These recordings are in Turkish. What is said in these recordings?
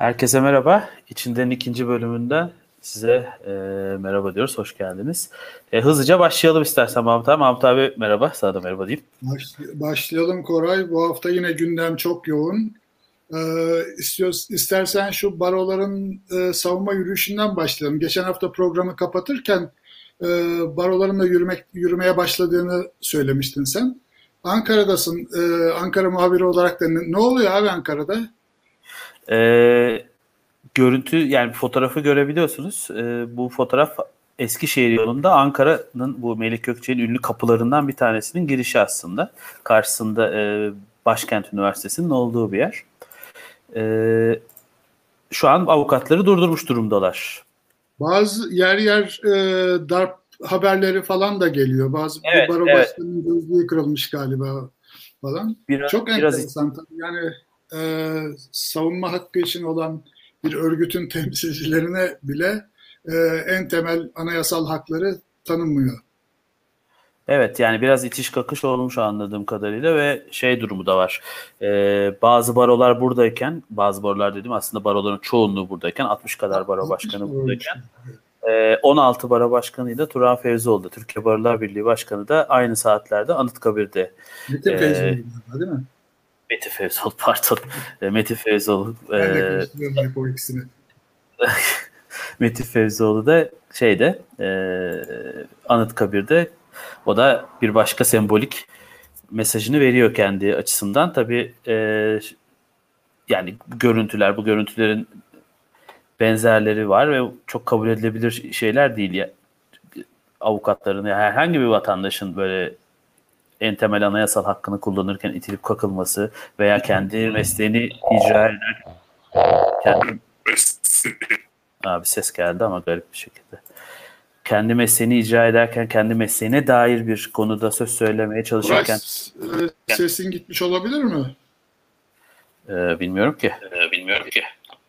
Herkese merhaba. İçinden ikinci bölümünden size e, merhaba diyoruz. Hoş geldiniz. E, hızlıca başlayalım istersen Mahmut abi. Mahmut abi merhaba. Sana da merhaba diyeyim. Başlayalım Koray. Bu hafta yine gündem çok yoğun. Ee, istiyoruz, istersen şu baroların e, savunma yürüyüşünden başlayalım. Geçen hafta programı kapatırken e, baroların da yürümek, yürümeye başladığını söylemiştin sen. Ankara'dasın. E, Ankara muhabiri olarak da ne, ne oluyor abi Ankara'da? Ee, görüntü yani fotoğrafı görebiliyorsunuz. Ee, bu fotoğraf Eskişehir yolunda Ankara'nın bu Melik Gökçe'nin ünlü kapılarından bir tanesinin girişi aslında. Karşısında e, Başkent Üniversitesi'nin olduğu bir yer. E, şu an avukatları durdurmuş durumdalar. Bazı yer yer e, darp haberleri falan da geliyor. Bazı evet, baro evet. başkanının gözlüğü kırılmış galiba falan. Biraz, Çok biraz enteresan. Yani e, savunma hakkı için olan bir örgütün temsilcilerine bile e, en temel anayasal hakları tanınmıyor. Evet yani biraz itiş kakış olmuş anladığım kadarıyla ve şey durumu da var. Ee, bazı barolar buradayken, bazı barolar dedim aslında baroların çoğunluğu buradayken, 60 kadar baro başkanı buradayken. E, 16 baro başkanıyla Turan Fevzioğlu da Türkiye Barolar Birliği Başkanı da aynı saatlerde Anıtkabir'de. Metin e, Fevzioğlu değil mi? Metin Fevzioğlu pardon. E. Ben de karıştırıyorum hep o ikisini. Metin Fevzioğlu da şeyde e, Anıtkabir'de o da bir başka sembolik mesajını veriyor kendi açısından. Tabii e, yani görüntüler, bu görüntülerin benzerleri var ve çok kabul edilebilir şeyler değil ya. Avukatların ya herhangi bir vatandaşın böyle en temel anayasal hakkını kullanırken itilip kakılması veya kendi mesleğini icra eder kendi abi ses geldi ama garip bir şekilde kendi mesleğini icra ederken kendi mesleğine dair bir konuda söz söylemeye çalışırken Burak, e, sesin gitmiş olabilir mi? Ee, bilmiyorum ki. Ee, bilmiyorum ki.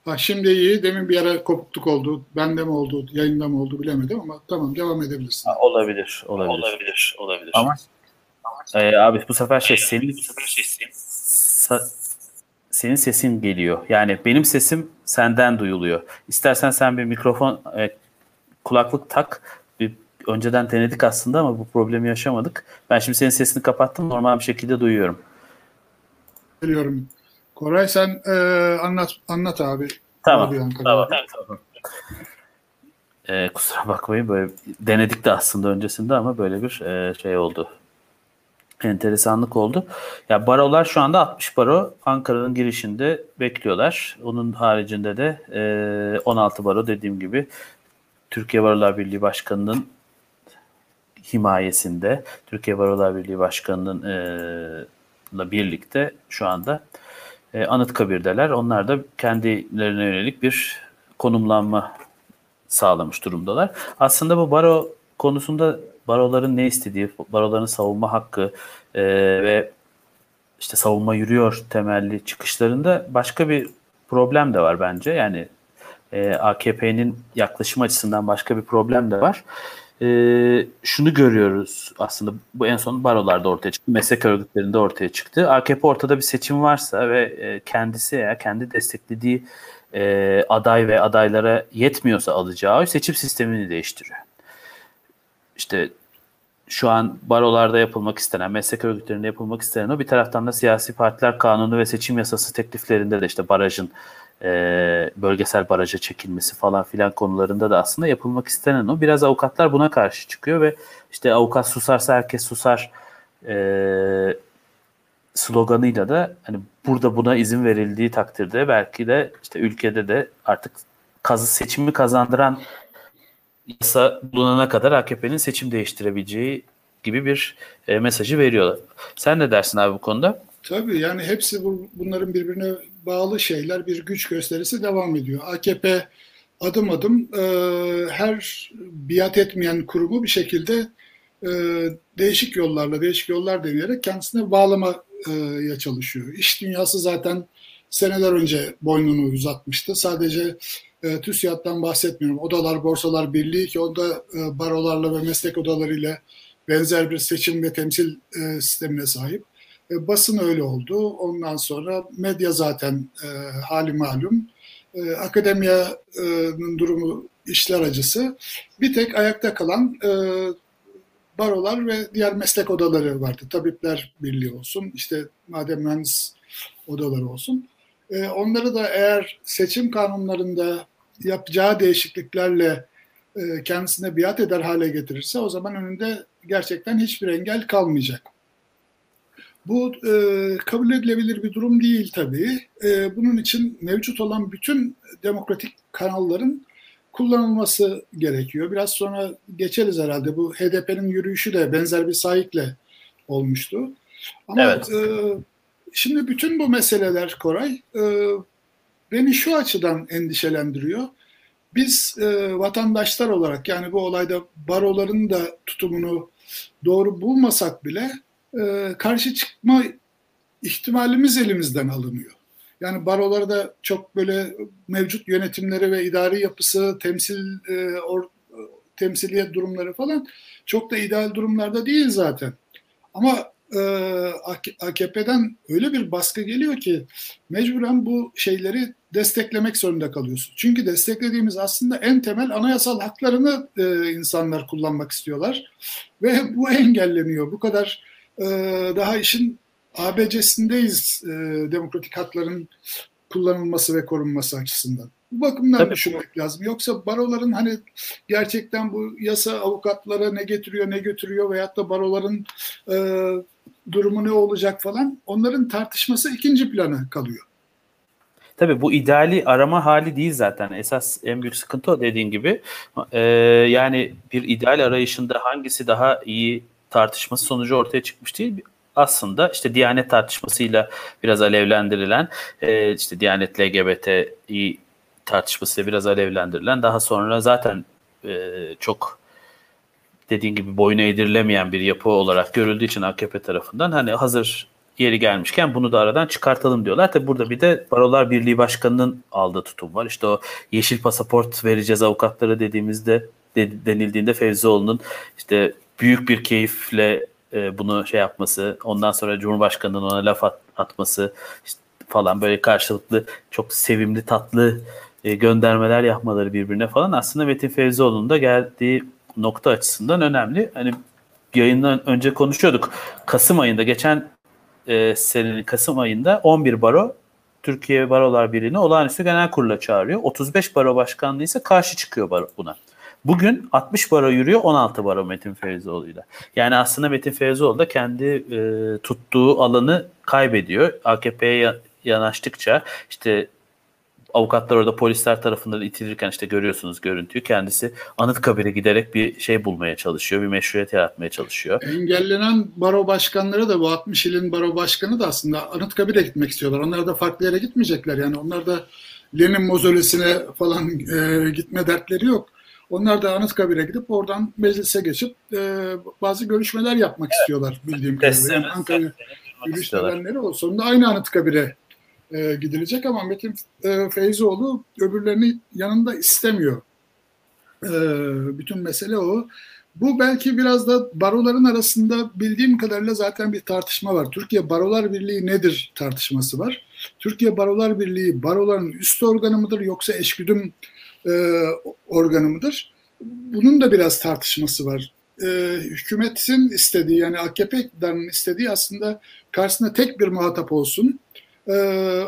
Ha, şimdi iyi. Demin bir ara kopukluk oldu. Bende mi oldu, yayında mı oldu bilemedim ama tamam devam edebilirsin. Ha, olabilir, olabilir. Olabilir, olabilir. Ama e, abi bu sefer şey senin bu sefer şey senin, senin sesin geliyor. Yani benim sesim senden duyuluyor. İstersen sen bir mikrofon e, kulaklık tak. Bir, önceden denedik aslında ama bu problemi yaşamadık. Ben şimdi senin sesini kapattım. Normal bir şekilde duyuyorum. Biliyorum. Koray sen e, anlat anlat abi. Tamam. Abi tamam. tamam. Ee, kusura bakmayın böyle denedik de aslında öncesinde ama böyle bir e, şey oldu. Enteresanlık oldu. Ya barolar şu anda 60 baro Ankara'nın girişinde bekliyorlar. Onun haricinde de e, 16 baro dediğim gibi Türkiye Barolar Birliği Başkanı'nın himayesinde Türkiye Barolar Birliği Başkanı'nın e, birlikte şu anda e, Anıtkabir'deler. Onlar da kendilerine yönelik bir konumlanma sağlamış durumdalar. Aslında bu baro konusunda baroların ne istediği, baroların savunma hakkı e, ve işte savunma yürüyor temelli çıkışlarında başka bir problem de var bence. Yani e, AKP'nin yaklaşım açısından başka bir problem de var. E, şunu görüyoruz aslında bu en son barolarda ortaya çıktı, meslek örgütlerinde ortaya çıktı. AKP ortada bir seçim varsa ve e, kendisi ya kendi desteklediği e, aday ve adaylara yetmiyorsa alacağı seçim sistemini değiştiriyor. İşte şu an barolarda yapılmak istenen, meslek örgütlerinde yapılmak istenen o bir taraftan da siyasi partiler kanunu ve seçim yasası tekliflerinde de işte barajın e, bölgesel baraja çekilmesi falan filan konularında da aslında yapılmak istenen o. Biraz avukatlar buna karşı çıkıyor ve işte avukat susarsa herkes susar e, sloganıyla da hani burada buna izin verildiği takdirde belki de işte ülkede de artık kazı seçimi kazandıran yasa bulunana kadar AKP'nin seçim değiştirebileceği gibi bir e, mesajı veriyorlar. Sen ne dersin abi bu konuda? Tabii yani hepsi bu, bunların birbirine bağlı şeyler bir güç gösterisi devam ediyor. AKP adım adım e, her biat etmeyen kurumu bir şekilde e, değişik yollarla, değişik yollar deneyerek kendisine bağlamaya çalışıyor. İş dünyası zaten seneler önce boynunu uzatmıştı. Sadece e, TÜSİAD'dan bahsetmiyorum. Odalar, Borsalar Birliği ki onda e, barolarla ve meslek odalarıyla benzer bir seçim ve temsil e, sistemine sahip. E, basın öyle oldu. Ondan sonra medya zaten e, hali malum. e, akademiyanın durumu işler acısı. Bir tek ayakta kalan e, barolar ve diğer meslek odaları vardı. Tabipler Birliği olsun, işte madem mühendis odaları olsun. E, onları da eğer seçim kanunlarında yapacağı değişikliklerle e, kendisine biat eder hale getirirse o zaman önünde gerçekten hiçbir engel kalmayacak. Bu e, kabul edilebilir bir durum değil tabii. E, bunun için mevcut olan bütün demokratik kanalların kullanılması gerekiyor. Biraz sonra geçeriz herhalde. Bu HDP'nin yürüyüşü de benzer bir sahikle olmuştu. Ama evet. e, şimdi bütün bu meseleler Koray e, beni şu açıdan endişelendiriyor. Biz e, vatandaşlar olarak yani bu olayda baroların da tutumunu doğru bulmasak bile e, karşı çıkma ihtimalimiz elimizden alınıyor. Yani barolarda çok böyle mevcut yönetimleri ve idari yapısı, temsil e, or, temsiliyet durumları falan çok da ideal durumlarda değil zaten. Ama e, AKP'den öyle bir baskı geliyor ki mecburen bu şeyleri desteklemek zorunda kalıyorsun. Çünkü desteklediğimiz aslında en temel anayasal haklarını e, insanlar kullanmak istiyorlar ve bu engelleniyor. Bu kadar e, daha işin ABC'sindeyiz e, demokratik hakların kullanılması ve korunması açısından. Bu bakımdan Tabii. düşünmek lazım. Yoksa baroların hani gerçekten bu yasa avukatlara ne getiriyor ne götürüyor veyahut da baroların e, durumu ne olacak falan onların tartışması ikinci plana kalıyor. Tabii bu ideali arama hali değil zaten. Esas en büyük sıkıntı o dediğin gibi. Ee, yani bir ideal arayışında hangisi daha iyi tartışması sonucu ortaya çıkmış değil. Aslında işte Diyanet tartışmasıyla biraz alevlendirilen, e, işte Diyanet LGBTİ tartışmasıyla biraz alevlendirilen, daha sonra zaten e, çok dediğin gibi boyuna eğdirilemeyen bir yapı olarak görüldüğü için AKP tarafından hani hazır yeri gelmişken bunu da aradan çıkartalım diyorlar. Tabi burada bir de Barolar Birliği Başkanı'nın aldığı tutum var. İşte o yeşil pasaport vereceğiz avukatlara dediğimizde de, denildiğinde Fevzioğlu'nun işte büyük bir keyifle e, bunu şey yapması, ondan sonra Cumhurbaşkanı'nın ona laf at, atması işte falan böyle karşılıklı çok sevimli tatlı e, göndermeler yapmaları birbirine falan aslında Metin Fevzioğlu'nun da geldiği nokta açısından önemli. Hani yayından önce konuşuyorduk. Kasım ayında geçen e, senenin Kasım ayında 11 baro Türkiye Barolar Birliği'ni olağanüstü genel kurula çağırıyor. 35 baro başkanlığı ise karşı çıkıyor baro buna. Bugün 60 baro yürüyor 16 baro Metin Feyzoğlu'yla. Yani aslında Metin Feyzoğlu da kendi e, tuttuğu alanı kaybediyor. AKP'ye yanaştıkça işte avukatlar orada polisler tarafından itilirken işte görüyorsunuz görüntüyü. Kendisi Anıtkabir'e giderek bir şey bulmaya çalışıyor. Bir meşruiyet yaratmaya çalışıyor. Engellenen baro başkanları da bu 60 ilin baro başkanı da aslında Anıtkabir'e gitmek istiyorlar. Onlar da farklı yere gitmeyecekler. Yani onlar da Lenin mozolesine falan e, gitme dertleri yok. Onlar da Anıtkabir'e gidip oradan meclise geçip e, bazı görüşmeler yapmak istiyorlar bildiğim kadarıyla. Yani Ankara yürüyüş o. Sonunda aynı Anıtkabir'e e, gidilecek ama Metin e, Feyzoğlu öbürlerini yanında istemiyor. E, bütün mesele o. Bu belki biraz da baroların arasında bildiğim kadarıyla zaten bir tartışma var. Türkiye Barolar Birliği nedir tartışması var. Türkiye Barolar Birliği baroların üst organı mıdır yoksa eşgüdüm e, organı mıdır? Bunun da biraz tartışması var. E, hükümetin istediği yani AKP iktidarının istediği aslında karşısında tek bir muhatap olsun e,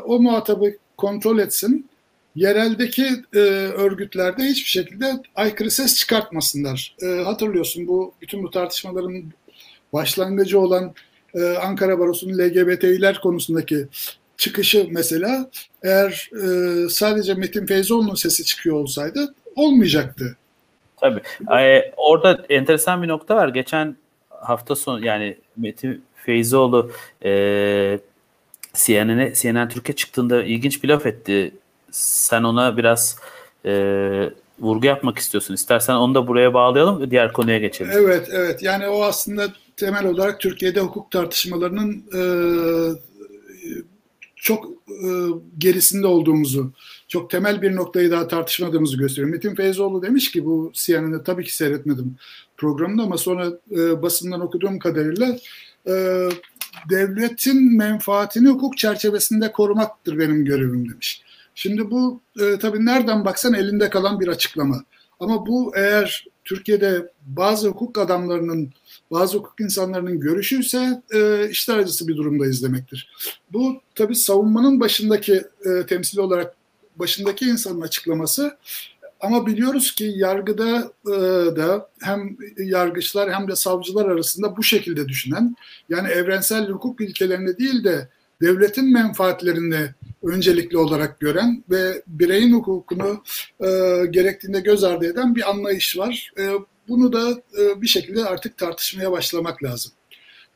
o muhatabı kontrol etsin. Yereldeki e, örgütlerde hiçbir şekilde aykırı ses çıkartmasınlar. E, hatırlıyorsun bu bütün bu tartışmaların başlangıcı olan e, Ankara Barosu'nun LGBT'ler konusundaki çıkışı mesela eğer e, sadece Metin Feyzoğlu'nun sesi çıkıyor olsaydı olmayacaktı. Tabii. Ee, orada enteresan bir nokta var. Geçen hafta sonu yani Metin Feyzoğlu e, CNN'e CNN Türkiye çıktığında ilginç bir laf etti. Sen ona biraz e, vurgu yapmak istiyorsun. İstersen onu da buraya bağlayalım diğer konuya geçelim. Evet, evet. Yani o aslında temel olarak Türkiye'de hukuk tartışmalarının e, çok e, gerisinde olduğumuzu, çok temel bir noktayı daha tartışmadığımızı gösteriyor. Metin Feyzoğlu demiş ki bu CNN'de tabii ki seyretmedim programında ama sonra e, basından okuduğum kadarıyla e, devletin menfaatini hukuk çerçevesinde korumaktır benim görevim demiş. Şimdi bu e, tabii nereden baksan elinde kalan bir açıklama. Ama bu eğer Türkiye'de bazı hukuk adamlarının, bazı hukuk insanlarının görüşüyse e, işler acısı bir durumdayız demektir. Bu tabii savunmanın başındaki e, temsili olarak başındaki insanın açıklaması ama biliyoruz ki yargıda e, da hem yargıçlar hem de savcılar arasında bu şekilde düşünen yani evrensel hukuk ilkelerini değil de devletin menfaatlerini öncelikli olarak gören ve bireyin hukukunu e, gerektiğinde göz ardı eden bir anlayış var. E, bunu da e, bir şekilde artık tartışmaya başlamak lazım.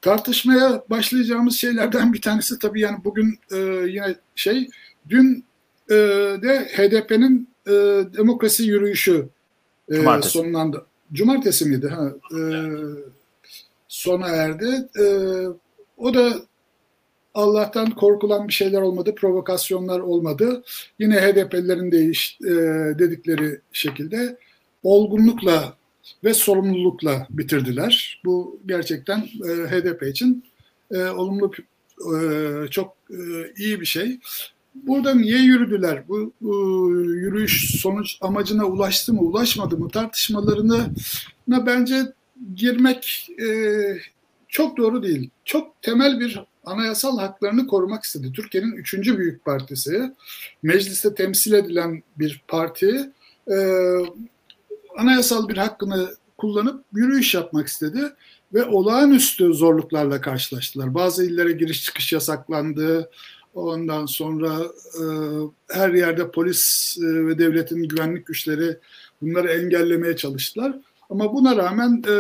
Tartışmaya başlayacağımız şeylerden bir tanesi tabii yani bugün e, yine şey dün e, de HDP'nin e, demokrasi yürüyüşü e, Cumartesi. sonlandı. Cumartesi miydi? Ha, e, sona erdi. E, o da Allah'tan korkulan bir şeyler olmadı, provokasyonlar olmadı. Yine HDP'lilerin değiş, e, dedikleri şekilde olgunlukla ve sorumlulukla bitirdiler. Bu gerçekten e, HDP için e, olumlu, e, çok e, iyi bir şey. Burada niye yürüdüler? Bu, bu yürüyüş sonuç amacına ulaştı mı, ulaşmadı mı tartışmalarına bence girmek e, çok doğru değil. Çok temel bir anayasal haklarını korumak istedi. Türkiye'nin üçüncü büyük partisi, mecliste temsil edilen bir parti, e, anayasal bir hakkını kullanıp yürüyüş yapmak istedi ve olağanüstü zorluklarla karşılaştılar. Bazı illere giriş çıkış yasaklandı. Ondan sonra e, her yerde polis e, ve devletin güvenlik güçleri bunları engellemeye çalıştılar. Ama buna rağmen e,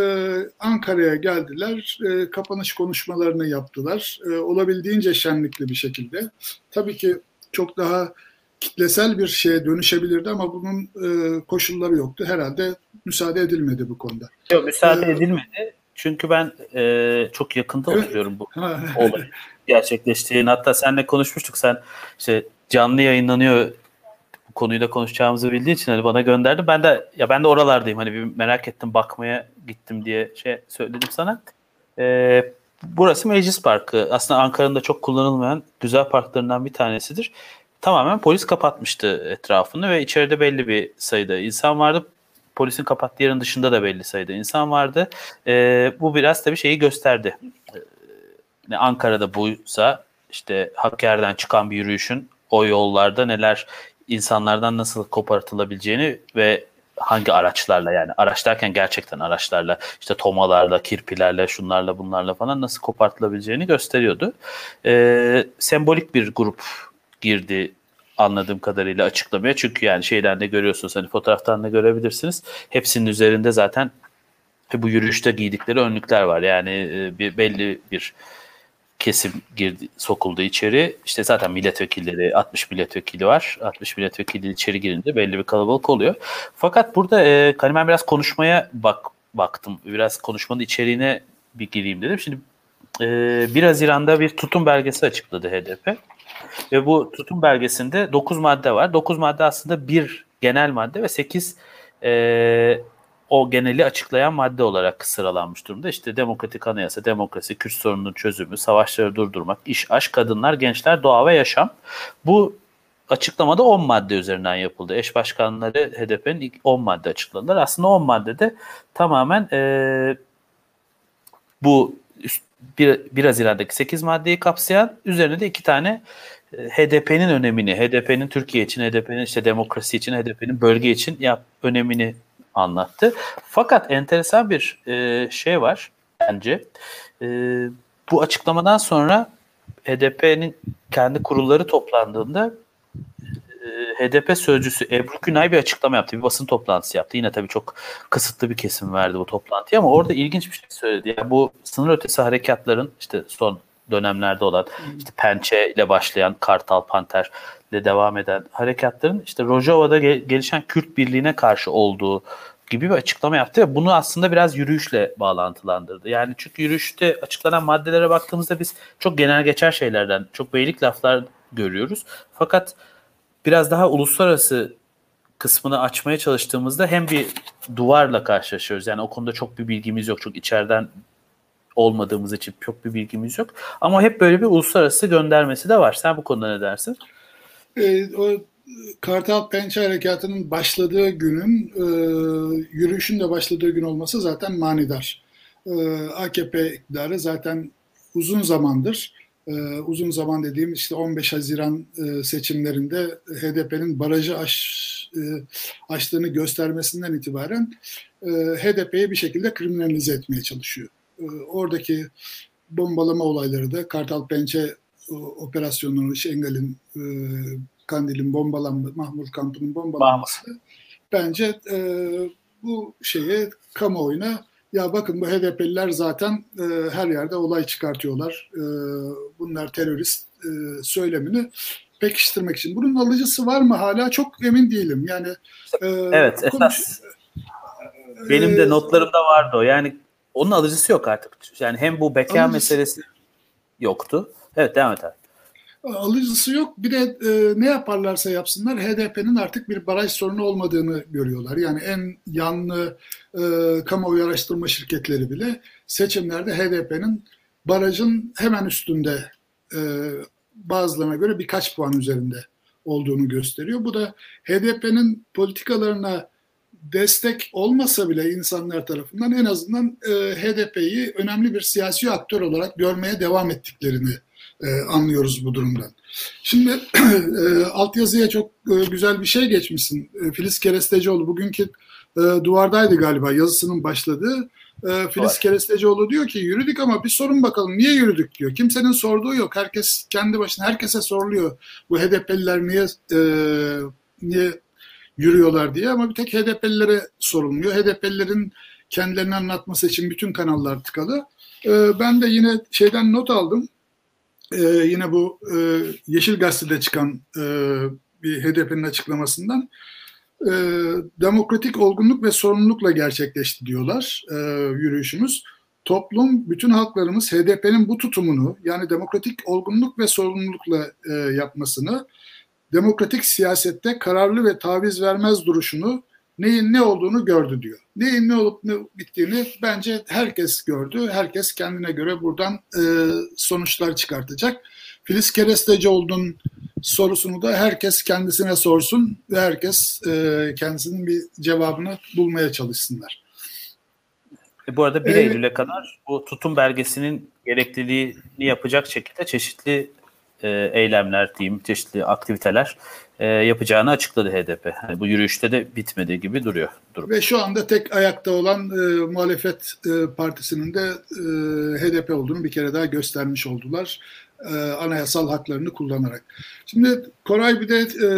Ankara'ya geldiler, e, kapanış konuşmalarını yaptılar. E, olabildiğince şenlikli bir şekilde. Tabii ki çok daha kitlesel bir şeye dönüşebilirdi ama bunun e, koşulları yoktu. Herhalde müsaade edilmedi bu konuda. Yok müsaade ee, edilmedi. Çünkü ben e, çok yakında evet. oturuyorum bu olay gerçekleştiğini. Hatta seninle konuşmuştuk. Sen işte canlı yayınlanıyor konuyu da konuşacağımızı bildiği için hani bana gönderdi. Ben de ya ben de oralardayım. Hani bir merak ettim bakmaya gittim diye şey söyledim sana. Ee, burası Meclis Parkı. Aslında Ankara'nın da çok kullanılmayan güzel parklarından bir tanesidir. Tamamen polis kapatmıştı etrafını ve içeride belli bir sayıda insan vardı. Polisin kapattığı yerin dışında da belli sayıda insan vardı. Ee, bu biraz tabii şeyi gösterdi. Ee, Ankara'da buysa işte Hakkari'den çıkan bir yürüyüşün o yollarda neler insanlardan nasıl kopartılabileceğini ve hangi araçlarla yani araç derken gerçekten araçlarla işte tomalarla, kirpilerle, şunlarla bunlarla falan nasıl kopartılabileceğini gösteriyordu. Ee, sembolik bir grup girdi anladığım kadarıyla açıklamaya. Çünkü yani şeyden de görüyorsunuz hani fotoğraftan da görebilirsiniz. Hepsinin üzerinde zaten bu yürüyüşte giydikleri önlükler var. Yani e, bir belli bir kesim girdi, sokuldu içeri. İşte zaten milletvekilleri 60 milletvekili var. 60 milletvekili içeri girince belli bir kalabalık oluyor. Fakat burada e, hani ben biraz konuşmaya bak baktım. Biraz konuşmanın içeriğine bir gireyim dedim. Şimdi e, 1 Haziran'da bir tutum belgesi açıkladı HDP. Ve bu tutum belgesinde 9 madde var. 9 madde aslında bir genel madde ve 8 e, o geneli açıklayan madde olarak sıralanmış durumda. İşte demokratik anayasa, demokrasi, Kürt sorununun çözümü, savaşları durdurmak, iş, aşk, kadınlar, gençler, doğa ve yaşam. Bu açıklamada 10 madde üzerinden yapıldı. Eş başkanları HDP'nin ilk 10 madde açıkladılar. Aslında 10 maddede tamamen e, bu 1, 1 Haziran'daki 8 maddeyi kapsayan üzerine de iki tane e, HDP'nin önemini, HDP'nin Türkiye için, HDP'nin işte demokrasi için, HDP'nin bölge için yap, önemini anlattı. Fakat enteresan bir e, şey var bence. E, bu açıklamadan sonra HDP'nin kendi kurulları toplandığında e, HDP sözcüsü Ebru Günay bir açıklama yaptı. Bir basın toplantısı yaptı. Yine tabii çok kısıtlı bir kesim verdi bu toplantıya ama orada ilginç bir şey söyledi. Yani bu sınır ötesi harekatların işte son dönemlerde olan işte Pençe ile başlayan Kartal Panter ile devam eden harekatların işte Rojava'da gelişen Kürt Birliği'ne karşı olduğu gibi bir açıklama yaptı ve bunu aslında biraz yürüyüşle bağlantılandırdı. Yani çünkü yürüyüşte açıklanan maddelere baktığımızda biz çok genel geçer şeylerden, çok beylik laflar görüyoruz. Fakat biraz daha uluslararası kısmını açmaya çalıştığımızda hem bir duvarla karşılaşıyoruz. Yani o konuda çok bir bilgimiz yok. Çok içeriden olmadığımız için çok bir bilgimiz yok. Ama hep böyle bir uluslararası göndermesi de var. Sen bu konuda ne dersin? E, o Kartal Pençe Harekatı'nın başladığı günün e, yürüyüşün de başladığı gün olması zaten manidar. E, AKP iktidarı zaten uzun zamandır e, uzun zaman dediğim işte 15 Haziran e, seçimlerinde HDP'nin barajı aş, e, aştığını göstermesinden itibaren e, HDP'yi bir şekilde kriminalize etmeye çalışıyor. E, oradaki bombalama olayları da Kartal Pençe operasyonları, Şengal'in, e, Kandil'in bombalanması, Mahmut kampının bombalanması bence e, bu şeye kamuoyuna ya bakın bu HDP'liler zaten e, her yerde olay çıkartıyorlar. E, bunlar terörist e, söylemini pekiştirmek için. Bunun alıcısı var mı hala çok emin değilim. Yani e, Evet konuş, esas benim de e, notlarımda vardı o. Yani onun alıcısı yok artık. Yani hem bu beka alıcısı, meselesi yoktu. Evet devam et abi. Alıcısı yok. Bir de e, ne yaparlarsa yapsınlar HDP'nin artık bir baraj sorunu olmadığını görüyorlar. Yani en yanlı e, kamuoyu araştırma şirketleri bile seçimlerde HDP'nin barajın hemen üstünde e, bazılarına göre birkaç puan üzerinde olduğunu gösteriyor. Bu da HDP'nin politikalarına destek olmasa bile insanlar tarafından en azından e, HDP'yi önemli bir siyasi aktör olarak görmeye devam ettiklerini e, anlıyoruz bu durumdan. Şimdi e, altyazıya çok e, güzel bir şey geçmişsin. E, Filiz Kerestecioğlu bugünkü e, duvardaydı galiba yazısının başladığı. E, Filiz Var. Kerestecioğlu diyor ki yürüdük ama bir sorun bakalım niye yürüdük diyor. Kimsenin sorduğu yok. Herkes kendi başına herkese soruluyor. Bu HDP'liler niye e, niye yürüyorlar diye ama bir tek HDP'lilere sorulmuyor. HDP'lilerin kendilerini anlatması için bütün kanallar tıkalı. E, ben de yine şeyden not aldım e, yine bu e, Yeşil Gazete'de çıkan e, bir HDP'nin açıklamasından e, demokratik olgunluk ve sorumlulukla gerçekleşti diyorlar e, yürüyüşümüz. Toplum, bütün halklarımız HDP'nin bu tutumunu yani demokratik olgunluk ve sorumlulukla e, yapmasını, demokratik siyasette kararlı ve taviz vermez duruşunu neyin ne olduğunu gördü diyor. Neyin ne olup ne bittiğini bence herkes gördü. Herkes kendine göre buradan e, sonuçlar çıkartacak. Filiz Kerestecioğlu'nun sorusunu da herkes kendisine sorsun ve herkes e, kendisinin bir cevabını bulmaya çalışsınlar. E, bu arada 1 ee, Eylül'e kadar bu tutum belgesinin gerekliliğini yapacak şekilde çeşitli e, eylemler diyeyim, çeşitli aktiviteler e, yapacağını açıkladı HDP. Yani bu yürüyüşte de bitmedi gibi duruyor. Durum. Ve şu anda tek ayakta olan e, muhalefet e, partisinin de e, HDP olduğunu bir kere daha göstermiş oldular. E, anayasal haklarını kullanarak. Şimdi Koray bir de e,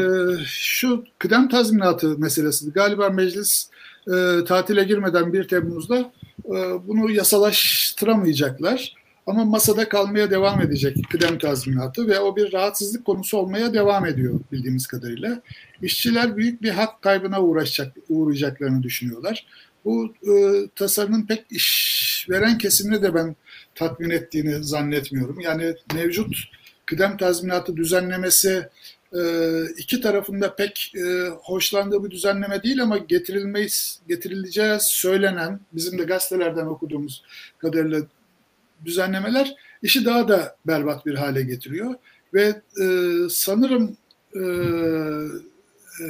şu kıdem tazminatı meselesi. Galiba meclis e, tatile girmeden 1 Temmuz'da e, bunu yasalaştıramayacaklar. Ama masada kalmaya devam edecek kıdem tazminatı ve o bir rahatsızlık konusu olmaya devam ediyor bildiğimiz kadarıyla. İşçiler büyük bir hak kaybına uğraşacak, uğrayacaklarını düşünüyorlar. Bu e, tasarının pek işveren kesimini de ben tatmin ettiğini zannetmiyorum. Yani mevcut kıdem tazminatı düzenlemesi e, iki tarafında pek e, hoşlandığı bir düzenleme değil ama getirilmeyiz, getirileceği söylenen, bizim de gazetelerden okuduğumuz kadarıyla düzenlemeler işi daha da berbat bir hale getiriyor. Ve e, sanırım e, e,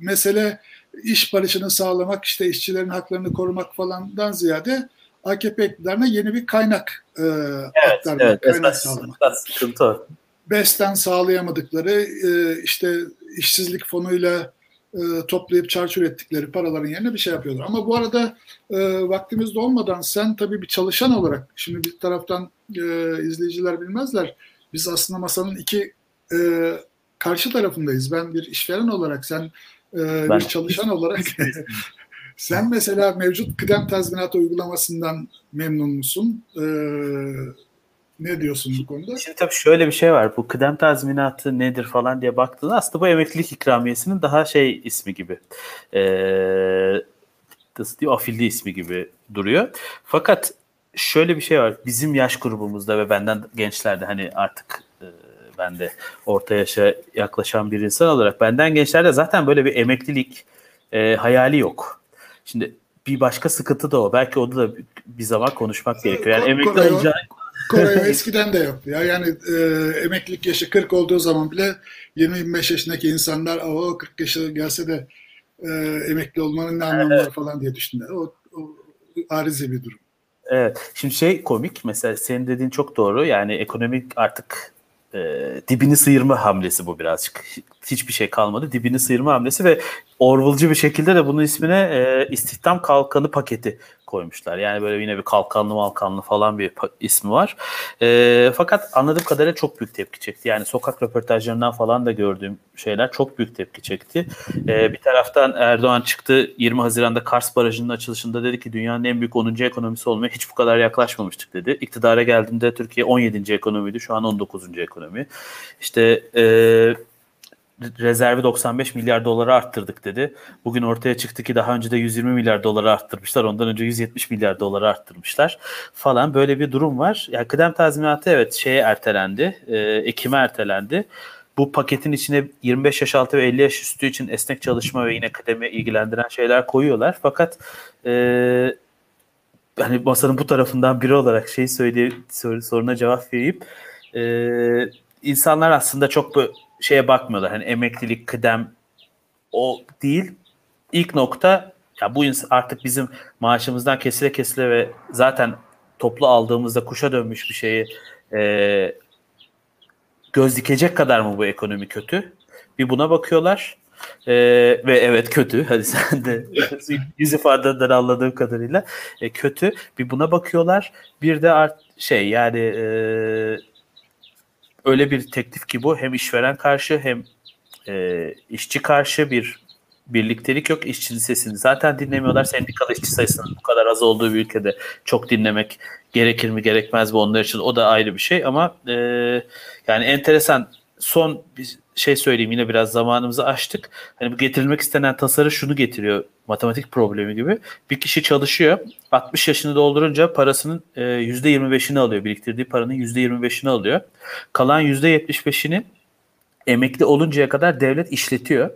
mesele iş barışını sağlamak, işte işçilerin haklarını korumak falandan ziyade AKP iktidarına yeni bir kaynak e, evet, aktarmak, evet, kaynak esas, sağlamak. Esas BES'ten sağlayamadıkları e, işte işsizlik fonuyla e, toplayıp çarçur ettikleri paraların yerine bir şey yapıyorlar. Ama bu arada e, vaktimiz de olmadan sen tabii bir çalışan olarak şimdi bir taraftan e, izleyiciler bilmezler. Biz aslında masanın iki e, karşı tarafındayız. Ben bir işveren olarak sen e, ben... bir çalışan olarak sen mesela mevcut kıdem tazminatı uygulamasından memnun musun? E, ne diyorsun bu konuda? Şimdi tabii şöyle bir şey var. Bu kıdem tazminatı nedir falan diye baktığında aslında bu emeklilik ikramiyesinin daha şey ismi gibi. Ee, nasıl diyor? Afilli ismi gibi duruyor. Fakat şöyle bir şey var. Bizim yaş grubumuzda ve benden gençlerde hani artık e, ben de orta yaşa yaklaşan bir insan olarak benden gençlerde zaten böyle bir emeklilik e, hayali yok. Şimdi bir başka sıkıntı da o. Belki onu da bir zaman konuşmak gerekiyor. Yani emekli olacağını Koray eskiden de yoktu ya. Yani e, emeklilik yaşı 40 olduğu zaman bile 20-25 yaşındaki insanlar o 40 yaşı gelse de e, emekli olmanın ne anlamı var falan diye düşündüler. O, o arizi bir durum. Evet. Şimdi şey komik mesela senin dediğin çok doğru. Yani ekonomik artık e, dibini sıyırma hamlesi bu birazcık. Hiçbir şey kalmadı. Dibini sıyırma hamlesi ve Orwell'cı bir şekilde de bunun ismine e, istihdam kalkanı paketi koymuşlar. Yani böyle yine bir kalkanlı malkanlı falan bir ismi var. E, fakat anladığım kadarıyla çok büyük tepki çekti. Yani sokak röportajlarından falan da gördüğüm şeyler çok büyük tepki çekti. E, bir taraftan Erdoğan çıktı 20 Haziran'da Kars Barajı'nın açılışında dedi ki dünyanın en büyük 10. ekonomisi olmaya hiç bu kadar yaklaşmamıştık dedi. İktidara geldiğinde Türkiye 17. ekonomiydi. Şu an 19. ekonomi. İşte eee rezervi 95 milyar dolara arttırdık dedi. Bugün ortaya çıktı ki daha önce de 120 milyar dolara arttırmışlar. Ondan önce 170 milyar dolara arttırmışlar falan. Böyle bir durum var. Yani kıdem tazminatı evet şeye ertelendi. E, Ekim'e ertelendi. Bu paketin içine 25 yaş altı ve 50 yaş üstü için esnek çalışma ve yine kıdemi ilgilendiren şeyler koyuyorlar. Fakat e, hani masanın bu tarafından biri olarak şey söyleyip soruna cevap vereyim. E, insanlar aslında çok böyle şeye bakmıyorlar. Hani emeklilik, kıdem o değil. İlk nokta ya bu artık bizim maaşımızdan kesile kesile ve zaten toplu aldığımızda kuşa dönmüş bir şeyi e, göz dikecek kadar mı bu ekonomi kötü? Bir buna bakıyorlar. Ee, ve evet kötü. Hadi sen de yüz ifadenden anladığım kadarıyla e, kötü. Bir buna bakıyorlar. Bir de art şey yani e, öyle bir teklif ki bu hem işveren karşı hem e, işçi karşı bir birliktelik yok. İşçinin sesini zaten dinlemiyorlar. Sendikal işçi sayısının bu kadar az olduğu bir ülkede çok dinlemek gerekir mi gerekmez mi onlar için o da ayrı bir şey ama e, yani enteresan son şey söyleyeyim yine biraz zamanımızı açtık. Hani getirilmek istenen tasarı şunu getiriyor matematik problemi gibi. Bir kişi çalışıyor 60 yaşını doldurunca parasının e, %25'ini alıyor. Biriktirdiği paranın %25'ini alıyor. Kalan %75'ini emekli oluncaya kadar devlet işletiyor.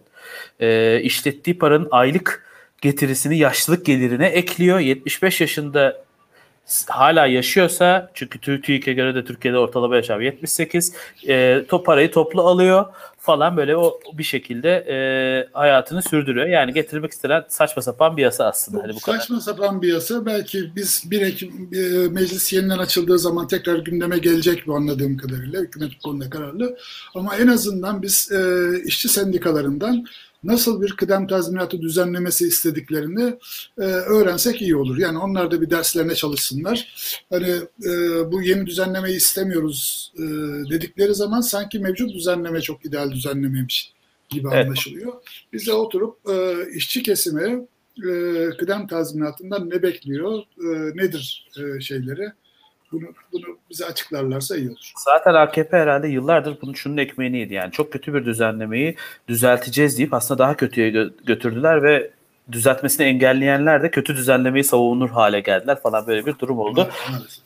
E, işlettiği paranın aylık getirisini yaşlılık gelirine ekliyor. 75 yaşında hala yaşıyorsa çünkü TÜİK'e göre de Türkiye'de ortalama yaşam 78 e, to parayı toplu alıyor falan böyle o bir şekilde e, hayatını sürdürüyor. Yani getirmek istenen saçma sapan bir yasa aslında. Hani bu saçma kadar. sapan bir yasa. Belki biz bir Ekim e, meclis yeniden açıldığı zaman tekrar gündeme gelecek bu anladığım kadarıyla. Hükümet bu konuda kararlı. Ama en azından biz e, işçi sendikalarından nasıl bir kıdem tazminatı düzenlemesi istediklerini e, öğrensek iyi olur. Yani onlar da bir derslerine çalışsınlar. Hani e, bu yeni düzenlemeyi istemiyoruz e, dedikleri zaman sanki mevcut düzenleme çok ideal düzenlememiş gibi evet. anlaşılıyor. Biz de oturup e, işçi kesimi e, kıdem tazminatından ne bekliyor, e, nedir e, şeyleri bunu, bunu bize açıklarlarsa iyi olur. Zaten AKP herhalde yıllardır bunun şunun ekmeğini yedi. Yani çok kötü bir düzenlemeyi düzelteceğiz deyip aslında daha kötüye gö- götürdüler ve düzeltmesini engelleyenler de kötü düzenlemeyi savunur hale geldiler falan böyle bir durum oldu. Evet,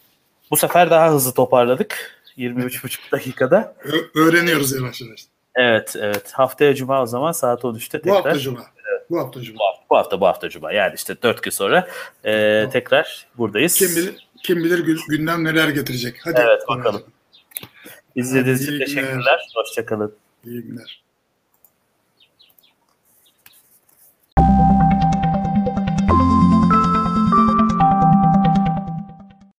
Bu sefer daha hızlı toparladık. 23,5 dakikada. Ö- öğreniyoruz yavaş yavaş. Evet, evet. Haftaya Cuma o zaman saat 13'te tekrar. Bu hafta Cuma. Evet. Bu hafta Cuma. Bu hafta, bu hafta Cuma. Yani işte 4 gün sonra e, tamam. tekrar buradayız. Kim bilir kim bilir gündem neler getirecek. Hadi evet bakalım. İzlediğiniz için teşekkürler. Hoşçakalın. İyi günler.